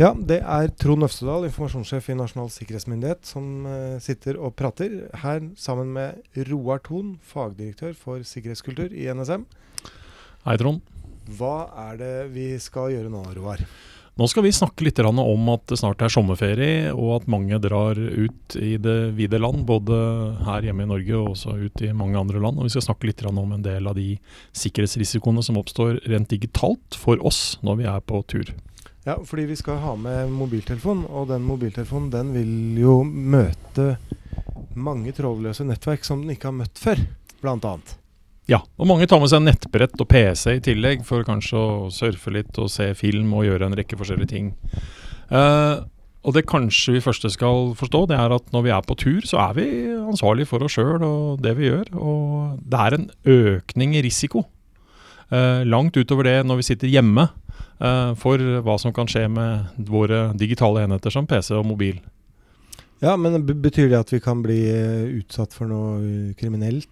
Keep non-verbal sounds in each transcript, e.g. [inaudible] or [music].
Ja, det er Trond Øvstedal, informasjonssjef i Nasjonal sikkerhetsmyndighet, som uh, sitter og prater. Her sammen med Roar Thon, fagdirektør for sikkerhetskultur i NSM. Hei, Trond. Hva er det vi skal gjøre nå, Roar? Nå skal vi snakke litt om at det snart er sommerferie, og at mange drar ut i det vide land. Både her hjemme i Norge og også ut i mange andre land. Og vi skal snakke litt om en del av de sikkerhetsrisikoene som oppstår rent digitalt for oss når vi er på tur. Ja, fordi vi skal ha med mobiltelefon, og den mobiltelefonen den vil jo møte mange trådløse nettverk som den ikke har møtt før, bl.a. Ja, og mange tar med seg nettbrett og PC i tillegg for kanskje å surfe litt og se film og gjøre en rekke forskjellige ting. Uh, og det kanskje vi første skal forstå, det er at når vi er på tur, så er vi ansvarlig for oss sjøl og det vi gjør. Og det er en økning i risiko. Uh, langt utover det når vi sitter hjemme for hva som kan skje med våre digitale enheter som PC og mobil. Ja, men Betyr det at vi kan bli eh, utsatt for noe kriminelt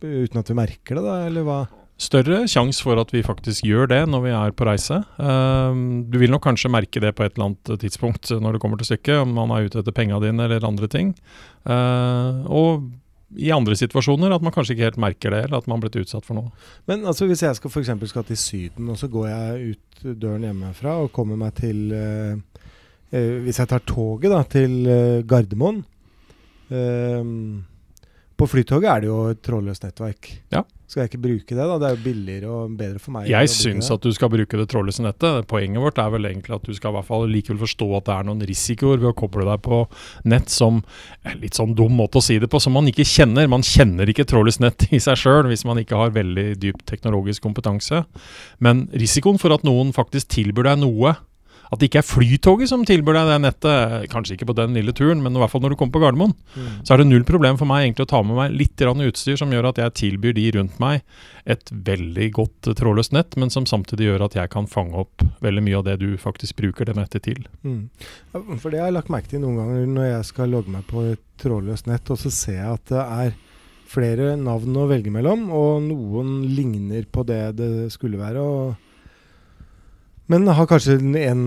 uten at vi merker det, da, eller hva? Større sjanse for at vi faktisk gjør det når vi er på reise. Du vil nok kanskje merke det på et eller annet tidspunkt når det kommer til stykket, om man er ute etter penga dine eller andre ting. Og i andre situasjoner at man kanskje ikke helt merker det, eller at man har blitt utsatt for noe. Men altså, hvis jeg skal f.eks. skal til Syden, og så går jeg ut døren hjemmefra og kommer meg til eh, uh, Hvis jeg tar toget da, til eh, Gardermoen På Flytoget er det jo et trådløst nettverk. Ja. Skal jeg ikke bruke det? da? Det er jo billigere og bedre for meg. Jeg syns at du skal bruke det trådløse nettet. Poenget vårt er vel egentlig at du skal i hvert fall likevel forstå at det er noen risikoer ved å koble deg på nett som er Litt sånn dum måte å si det på, som man ikke kjenner. Man kjenner ikke trådløst nett i seg sjøl hvis man ikke har veldig dyp teknologisk kompetanse. Men risikoen for at noen faktisk tilbyr deg noe at det ikke er Flytoget som tilbyr deg det nettet, kanskje ikke på den lille turen, men i hvert fall når du kommer på Gardermoen, mm. så er det null problem for meg egentlig å ta med meg litt utstyr som gjør at jeg tilbyr de rundt meg et veldig godt trådløst nett, men som samtidig gjør at jeg kan fange opp veldig mye av det du faktisk bruker det nettet til. Mm. For det har jeg lagt merke til noen ganger når jeg skal logge meg på et trådløst nett, og så ser jeg at det er flere navn å velge mellom, og noen ligner på det det skulle være. og men har kanskje en,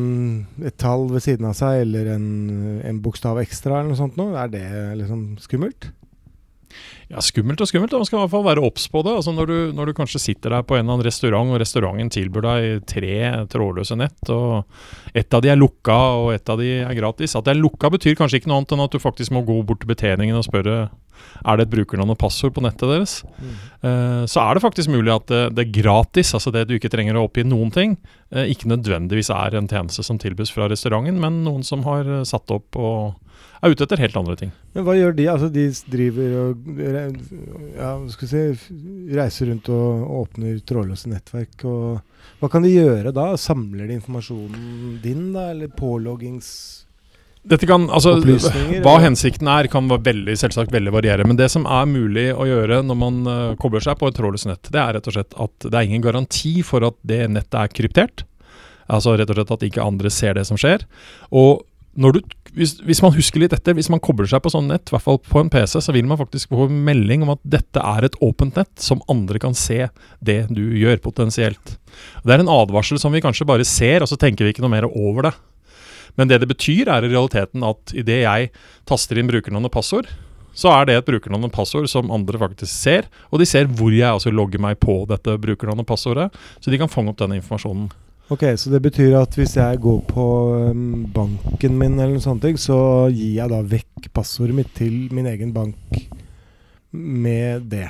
et tall ved siden av seg, eller en, en bokstav ekstra, eller noe sånt noe. Er det liksom skummelt? Ja, Skummelt og skummelt. Man skal i hvert fall være obs på det. Altså når, du, når, du, kanskje sitter der på en eller annen restaurant, og restauranten tilbyr deg tre trådløse nett, og ett av de er lukka og ett av de er gratis. At det er lukka betyr kanskje ikke noe annet enn at du faktisk må gå bort til betjeningen og spørre er det et brukernavn og passord på nettet deres. Mm. Uh, så er det faktisk mulig at det, det, er gratis, altså det du ikke trenger å oppgi noen ting, uh, ikke nødvendigvis er en tjeneste som tilbys fra restauranten, men noen som har uh, satt opp og er ute etter helt andre ting. Men hva gjør de? Altså De driver og ja, skal si, reiser rundt og åpner trådløse nettverk. og Hva kan de gjøre da? Samler de informasjonen din, da? Eller påloggings dette kan, altså, Hva hensikten er, kan veldig, selvsagt veldig variere. Men det som er mulig å gjøre når man uh, kobler seg på et trådløst nett, det er rett og slett at det er ingen garanti for at det nettet er kryptert. Altså rett og slett at ikke andre ser det som skjer. Og du, hvis, hvis, man husker litt etter, hvis man kobler seg på sånn nett, i hvert fall på en PC, så vil man faktisk få melding om at dette er et åpent nett som andre kan se det du gjør, potensielt. Det er en advarsel som vi kanskje bare ser, og så tenker vi ikke noe mer over det. Men det det betyr, er i realiteten at idet jeg taster inn brukernavn og passord, så er det et brukernavn og passord som andre faktisk ser. Og de ser hvor jeg altså logger meg på dette brukernavn og passordet, så de kan fange opp denne informasjonen. Ok, Så det betyr at hvis jeg går på um, banken min, eller noe sånt, så gir jeg da vekk passordet mitt til min egen bank med det?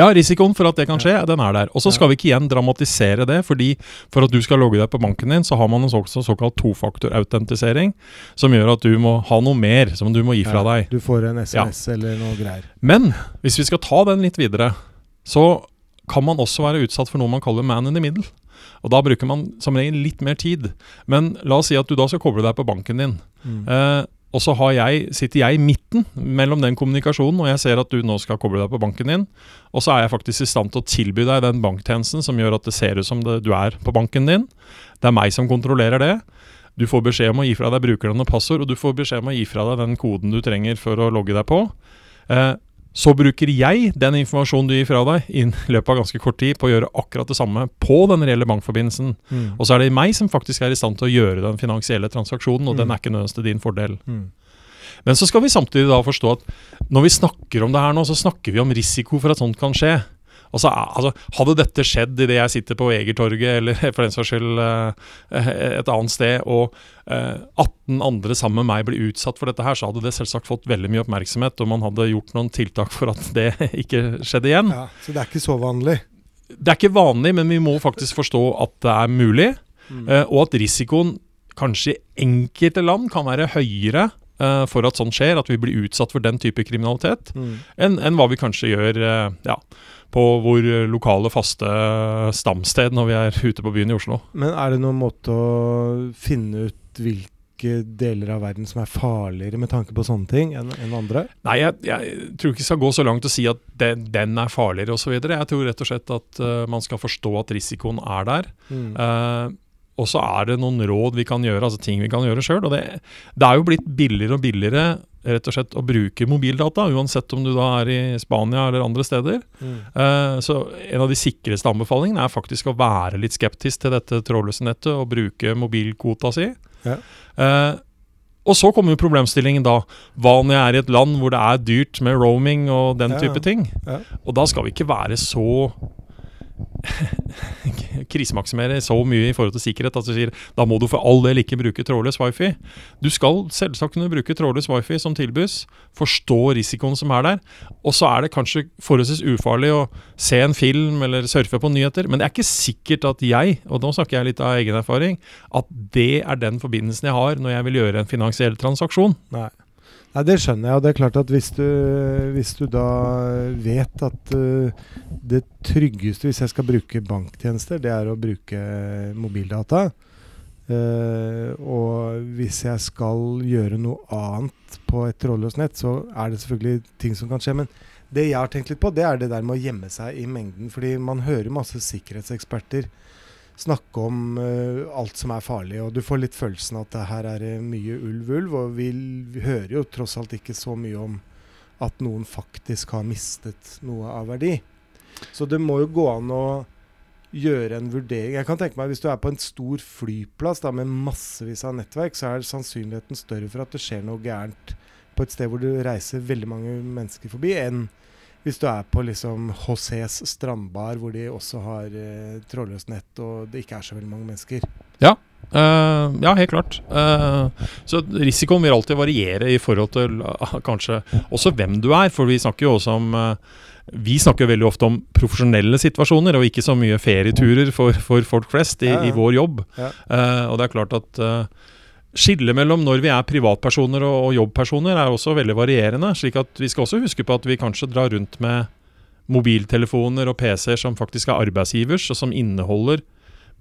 Ja, risikoen for at det kan skje, den er der. Og så skal vi ikke igjen dramatisere det, fordi for at du skal logge deg på banken din, så har man en så, såkalt tofaktorautentisering, som gjør at du må ha noe mer som du må gi fra deg. Du får en SMS ja. eller noe greier. Men hvis vi skal ta den litt videre, så kan man også være utsatt for noe man kaller man in the middle. Og Da bruker man som regel litt mer tid. Men la oss si at du da skal koble deg på banken din. Mm. Eh, og så jeg, sitter jeg i midten mellom den kommunikasjonen, og jeg ser at du nå skal koble deg på banken din. Og så er jeg faktisk i stand til å tilby deg den banktjenesten som gjør at det ser ut som det, du er på banken din. Det er meg som kontrollerer det. Du får beskjed om å gi fra deg brukernavn og passord, og du får beskjed om å gi fra deg den koden du trenger for å logge deg på. Eh, så bruker jeg den informasjonen du gir fra deg, i [laughs] løpet av ganske kort tid på å gjøre akkurat det samme på den reelle bankforbindelsen. Mm. Og så er det meg som faktisk er i stand til å gjøre den finansielle transaksjonen, og mm. den er ikke nødvendigvis til din fordel. Mm. Men så skal vi samtidig da forstå at når vi snakker om det her nå, så snakker vi om risiko for at sånt kan skje. Altså, altså, hadde dette skjedd idet jeg sitter på Egertorget, eller [laughs] for den saks skyld eh, et annet sted, og 18 eh, andre sammen med meg blir utsatt for dette her, så hadde det selvsagt fått veldig mye oppmerksomhet, og man hadde gjort noen tiltak for at [laughs] det ikke skjedde igjen. Ja, Så det er ikke så vanlig? Det er ikke vanlig, men vi må faktisk forstå at det er mulig, mm. Eh, og at risikoen kanskje i enkelte land kan være høyere uh, for at sånt skjer, at vi blir utsatt for den type kriminalitet, mm. enn en hva vi kanskje gjør uh, ja, på vår lokale, faste stamsted når vi er ute på byen i Oslo. Men er det noen måte å finne ut hvilke deler av verden som er farligere med tanke på sånne ting enn en andre? Nei, jeg, jeg, tror ikke jeg skal gå så langt og si at den, den er farligere osv. Jeg tror rett og slett at uh, man skal forstå at risikoen er der. Mm. Uh, og så er det noen råd vi kan gjøre, altså ting vi kan gjøre sjøl. Det, det, er jo blitt billigere og billigere rett og slett å bruke mobildata, uansett om du da er i Spania eller andre steder. Mm. Uh, så en av de sikreste anbefalingene er faktisk å være litt skeptisk til dette trådløse nettet og bruke mobilkvota si. Ja. Uh, og så kommer jo problemstillingen da. Hva når jeg er i et land hvor det er dyrt med roaming og den ja, type ting? Ja. Og da skal vi ikke være så [laughs] krisemaksimere så mye i forhold til sikkerhet at du sier da må du for all del ikke bruke trådløs wifi. Du skal selvsagt kunne bruke trådløs wifi som tilbys, forstå risikoen som er der. Og så er det kanskje forholdsvis ufarlig å se en film eller surfe på nyheter, men det er ikke sikkert at jeg, og nå snakker jeg litt av egen erfaring, at det er den forbindelsen jeg har når jeg vil gjøre en finansiell transaksjon. Nei. Nei, Det skjønner jeg. og det er klart at Hvis du, hvis du da vet at uh, det tryggeste hvis jeg skal bruke banktjenester, det er å bruke mobildata. Uh, og hvis jeg skal gjøre noe annet på et trådløst nett, så er det selvfølgelig ting som kan skje. Men det jeg har tenkt litt på, det er det der med å gjemme seg i mengden. Fordi man hører masse sikkerhetseksperter snakke om uh, alt som er farlig. Og du får litt følelsen at det her er mye ulv-ulv. Og vi, vi, hører jo tross alt ikke så mye om at noen faktisk har mistet noe av verdi. Så det må jo gå an å gjøre en vurdering. Jeg kan tenke meg Hvis du er på en stor flyplass da, med massevis av nettverk, så er sannsynligheten større for at det skjer noe gærent på et sted hvor du reiser veldig mange mennesker forbi, enn hvis du er på liksom HCs strandbar, hvor de også har eh, trådløst nett og det ikke er så veldig mange mennesker. Ja, uh, ja helt klart. Uh, så risikoen vil alltid variere i forhold til uh, kanskje også hvem du er. For vi snakker jo også om vi snakker veldig ofte om profesjonelle situasjoner, og ikke så mye ferieturer for, for folk flest i, i vår jobb. Og det er klart at Skillet mellom når vi er privatpersoner og, og jobbpersoner er også veldig varierende. slik at vi skal også huske på at vi kanskje drar rundt med mobiltelefoner og PC-er som faktisk er arbeidsgivers, og som inneholder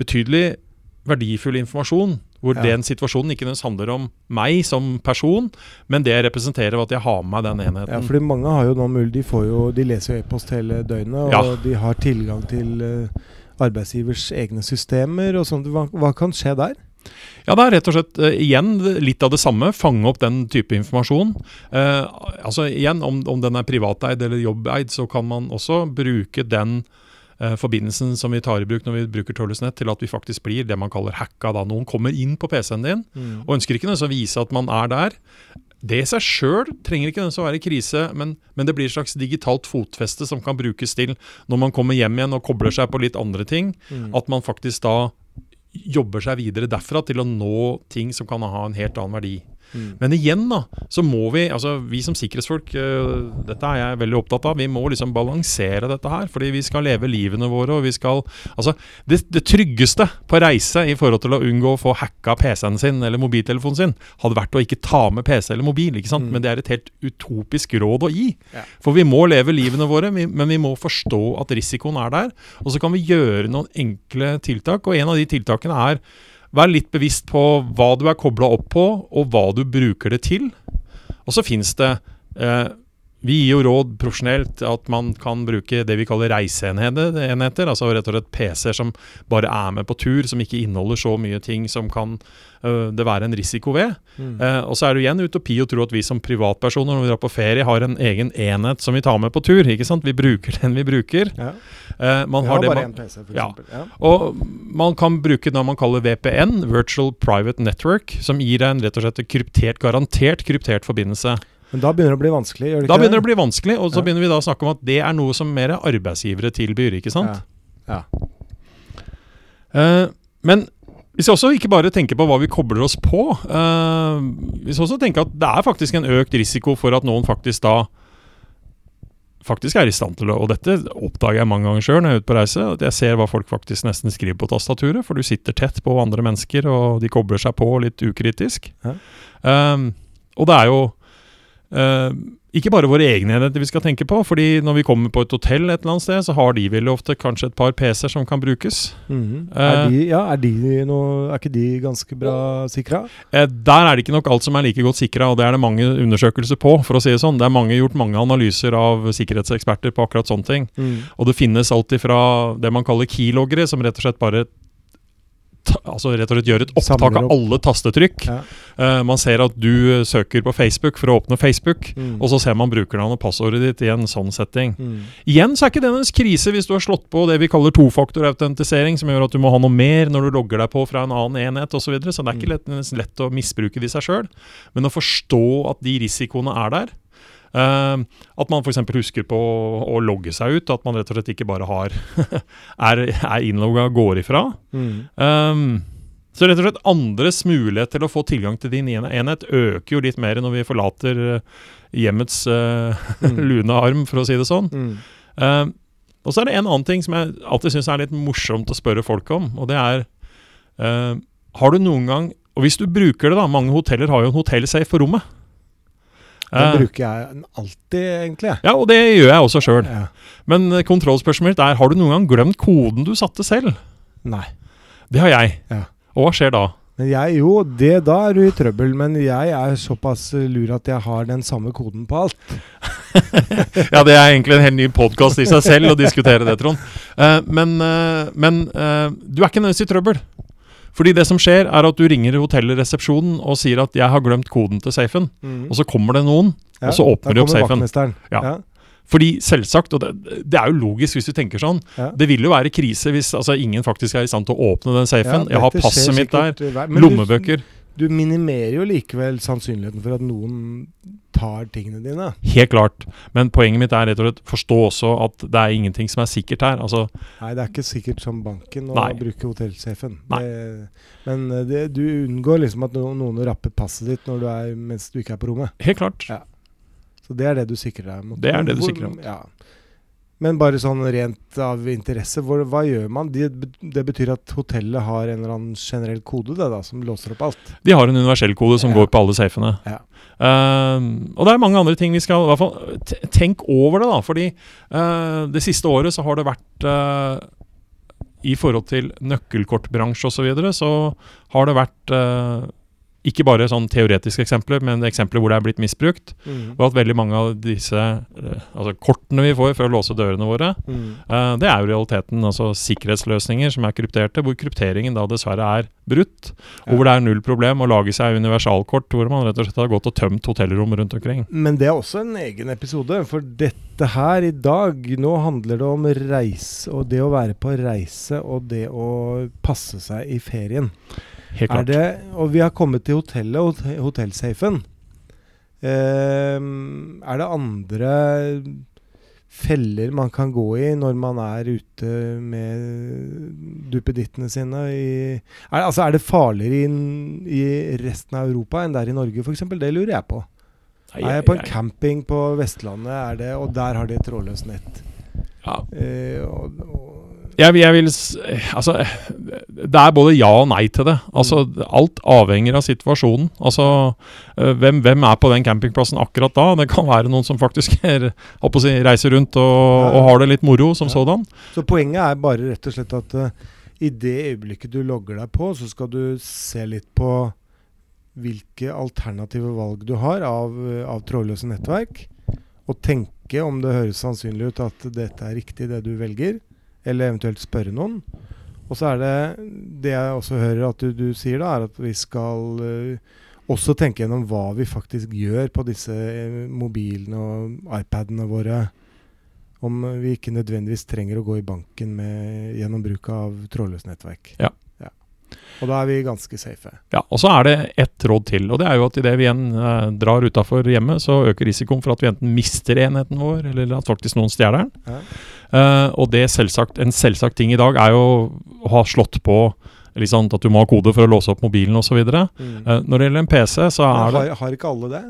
betydelig verdifull informasjon. Hvor ja. den situasjonen ikke nødvendigvis handler om meg som person, men det representerer at jeg har med meg den enheten. Ja, fordi mange har jo nå mulig, de, jo, de leser jo e-post hele døgnet, og ja. de har tilgang til uh, arbeidsgivers egne systemer og sånt. Hva, hva kan skje der? Ja, det er rett og slett uh, igjen litt av det samme. Fange opp den type informasjon. Uh, altså igjen, om, om, den er privateid eller jobbeid, så kan man også bruke den uh, forbindelsen som vi tar i bruk når vi bruker Tørlesnett, til at vi faktisk blir det man kaller hacka. da Noen kommer inn på PC-en din mm. og ønsker ikke å vise at man er der. Det i seg sjøl trenger ikke å være krise, men, men, det blir et slags digitalt fotfeste som kan brukes til når man kommer hjem igjen og kobler seg på litt andre ting. Mm. At man faktisk da jobber seg videre derfra til å nå ting som kan ha en helt annen verdi. Mm. Men igjen, da, så må vi, altså vi som sikkerhetsfolk, uh, dette er jeg veldig opptatt av, vi må liksom balansere dette her. Fordi vi skal leve livene våre, og vi skal Altså, det, det tryggeste på reise i forhold til å unngå å få hacka PC-en sin eller mobiltelefonen sin, hadde vært å ikke ta med PC eller mobil, ikke sant. Mm. Men det er et helt utopisk råd å gi. Ja. For vi må leve livene våre, men vi må forstå at risikoen er der. Og så kan vi gjøre noen enkle tiltak, og en av de tiltakene er Vær litt bevisst på hva du er kobla opp på, og hva du bruker det til. Og så fins det eh, vi gir jo råd profesjonelt at man kan bruke det vi kaller reiseenheter. Altså rett og slett PC-er som bare er med på tur, som ikke inneholder så mye ting som kan uh, det være en risiko ved. Mm. Uh, og så er det igjen utopi å tro at vi som privatpersoner når vi drar på ferie, har en egen enhet som vi tar med på tur. ikke sant? Vi bruker den vi bruker. Ja. Uh, man vi har, har bare én PC, for ja. ja. Og man kan bruke det man kaller VPN, Virtual Private Network, som gir deg en rett og slett kryptert, garantert kryptert forbindelse. Men da begynner det å bli vanskelig? gjør det ikke Da begynner det å bli vanskelig, og så ja. begynner vi da å snakke om at det er noe som mer arbeidsgivere tilbyr, ikke sant? Ja. Uh, men vi skal også ikke bare tenker på hva vi kobler oss på. Uh, vi også tenker at det er faktisk en økt risiko for at noen faktisk da faktisk er i stand til å Og dette oppdager jeg mange ganger sjøl når jeg er ute på reise. At jeg ser hva folk faktisk nesten skriver på tastaturet. For du sitter tett på andre mennesker, og de kobler seg på litt ukritisk. Ja. Um, og det er jo Uh, ikke bare våre egne enheter vi skal tenke på, fordi når vi kommer på et hotell et eller annet sted, så har de vel ofte kanskje et par PC-er som kan brukes. Mm -hmm. uh, er, de, ja, er, de noe, er, ikke de ganske bra sikra? Uh, der er det ikke nok alt som er like godt sikra, og det er det mange undersøkelser på, for å si det sånn. Det er mange, gjort mange analyser av sikkerhetseksperter på akkurat sånne ting. Mm. Og det finnes alltid fra det man kaller keyloggere, som rett og slett bare altså rett og slett gjør et opptak av alle tastetrykk. Ja. Uh, man ser at du uh, søker på Facebook for å åpne Facebook, mm. og så ser man brukernavnet og passordet ditt i en sånn setting. Mm. Igjen så er ikke det en krise hvis du har slått på det vi kaller tofaktorautentisering, som gjør at du må ha noe mer når du logger deg på fra en annen enhet osv. Så, videre. så det er ikke mm. lett, lett å misbruke det i seg sjøl. Men å forstå at de risikoene er der, Uh, at man f.eks. husker på å, å, logge seg ut. At man rett og slett ikke bare har [laughs] er, er innlogga og går ifra. Mm. Um, så rett og slett andres mulighet til å få tilgang til din enhet øker jo litt mer når vi forlater uh, hjemmets uh, mm. [laughs] lune arm, for å si det sånn. Mm. Uh, og så er det en annen ting som jeg alltid syns er litt morsomt å spørre folk om, og det er Har du noen gang Og hvis du bruker det, da Mange hoteller har jo en hotellsafe på rommet. Den bruker jeg alltid, egentlig. Ja, og det gjør jeg også sjøl. Ja. Men eh, kontrollspørsmålet er har du noen gang glemt koden du satte selv? Nei. Det har jeg. Ja. Og hva skjer da? Jeg, jo, det, da er du i trøbbel, men jeg er såpass lur at jeg har den samme koden på alt. [laughs] ja, det er egentlig en helt ny podkast i seg selv å diskutere det, Trond. Uh, men, uh, men uh, du er ikke nødvendigvis i trøbbel. Fordi det som skjer, er at du ringer hotellresepsjonen og sier at 'jeg har glemt koden til safen', mm. og så kommer det noen, ja, og så åpner de opp safen. Ja. ja. Fordi selvsagt, og det, det, er jo logisk hvis du tenker sånn, ja. det vil jo være krise hvis altså, ingen faktisk er i stand til å åpne den safen. jeg har passet mitt der, lommebøker. Du, du minimerer jo likevel sannsynligheten for at noen tar tingene dine. Helt klart. Men poenget mitt er rett og slett forstå også at det er ingenting som er sikkert her. Altså, Nei, det er ikke sikkert som banken å nei. bruke hotellsjefen. men eh, det, du unngår liksom at noen, noen rapper passet ditt når du er, mens du ikke er på rommet. Helt klart. Ja. Så det er det du sikrer deg mot. Det er det du sikrer deg mot. Ja. Men bare sånn rent av interesse, hvor, hva gjør man? Det, det, betyr at hotellet har en eller annen generell kode det da, som låser opp alt? De har en universell kode som ja. går på alle safene. Ja. Uh, og det er mange andre ting vi skal i hvert fall Tenk over det, da. Fordi uh, det siste året så har det vært uh, I forhold til nøkkelkortbransje osv. Så, videre, så har det vært ikke bare sånn teoretiske eksempler, men eksempler hvor det er blitt misbrukt. Mm. Og at veldig mange av disse uh, altså kortene vi får for å låse dørene våre, mm. uh, det er jo realiteten altså sikkerhetsløsninger som er krypterte, hvor krypteringen da dessverre er brutt. Og hvor det er null problem å lage seg universalkort hvor man rett og slett har gått og tømt hotellrom rundt omkring. Men det er også en egen episode, for dette her i dag, nå handler det om reise, og det å være på reise, og det å passe seg i ferien. Helt klart. Det, og vi har kommet til hotellet og hotellsafen. Eh, er det andre feller man kan gå i når man er ute med duppedittene sine? I, er, altså er det farligere i, i, resten av Europa enn der i Norge, f.eks.? Det lurer jeg på. Nei, er jeg på en camping på Vestlandet, det, og der har de et trådløst nett? Ja. Eh, og, og jeg, jeg, vil Altså, det er både ja og nei til det. Altså, alt avhenger av situasjonen. Altså, eh, hvem, hvem er på den campingplassen akkurat da? Det kan være noen som faktisk [laughs] er, si, reiser rundt og, og, har det litt moro som ja. sådan. Så poenget er bare rett og slett at uh, i det øyeblikket du logger deg på, så skal du se litt på hvilke alternative valg du har av, av trådløse nettverk. og tenke om det høres sannsynlig ut at dette er riktig, det du velger, eller eventuelt spørre noen. Og så er det det jeg også hører at du, du sier, da, er at vi skal uh, også tenke gjennom hva vi faktisk gjør på disse uh, mobilene og iPadene våre. Om vi ikke nødvendigvis trenger å gå i banken med, gjennom bruk av trådløst nettverk. Ja. ja. Og da er vi ganske safe. Ja, og så er det ett råd til. Og det er jo at idet vi igjen eh, drar utafor hjemmet, så øker risikoen for at vi enten mister enheten vår, eller at faktisk noen stjeler den. Ja. Uh, og det selvsagt, en selvsagt ting i dag er jo å ha slått på liksom, at du må ha kode for å låse opp mobilen osv. Mm. Uh, når det gjelder en PC, så er har, det Har ikke alle det?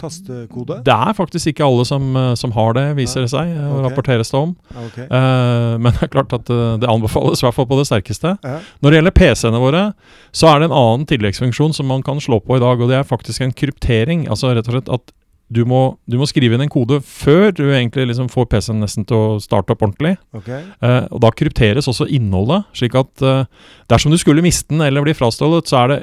Tastekode? Det er faktisk ikke alle som, uh, som har det, viser det seg. Og okay. rapporteres det om. Okay. Uh, men det er klart at det anbefales i hvert fall på det sterkeste. Ja. Når det gjelder PC-ene våre, så er det en annen tilleggsfunksjon som man kan slå på i dag, og det er faktisk en kryptering. Altså rett og slett at du må, du må, skrive inn en kode før du egentlig liksom får PC-en nesten til å starte opp ordentlig. Okay. Eh, og Da krypteres også innholdet, slik at eh, dersom du skulle miste den eller bli frastjålet, så er det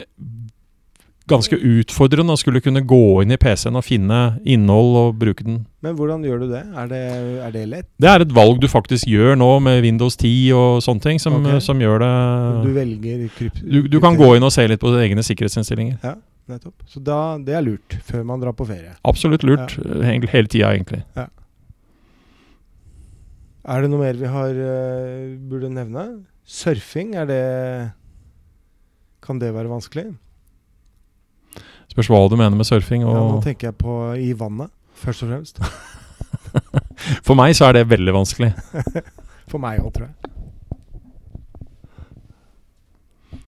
ganske utfordrende å skulle kunne gå inn i PC-en og finne innhold og bruke den. Men hvordan gjør du det? Er det, er det lett? Det er et valg du faktisk gjør nå med Windows 10 og sånne ting, som, okay. som gjør det Du velger krypt... Du, du, kan gå inn og se litt på egne sikkerhetsinnstillinger. Ja. Nettopp. Så da, det er lurt før man drar på ferie. Absolutt lurt. Ja. Hele, hele tida, egentlig. Ja. Er det noe mer vi har uh, burde nevne? Surfing, er det Kan det være vanskelig? Spørs hva du mener med surfing. ja, nå tenker jeg på i vannet, først og fremst. [laughs] For meg så er det veldig vanskelig. [laughs] For meg òg, tror jeg.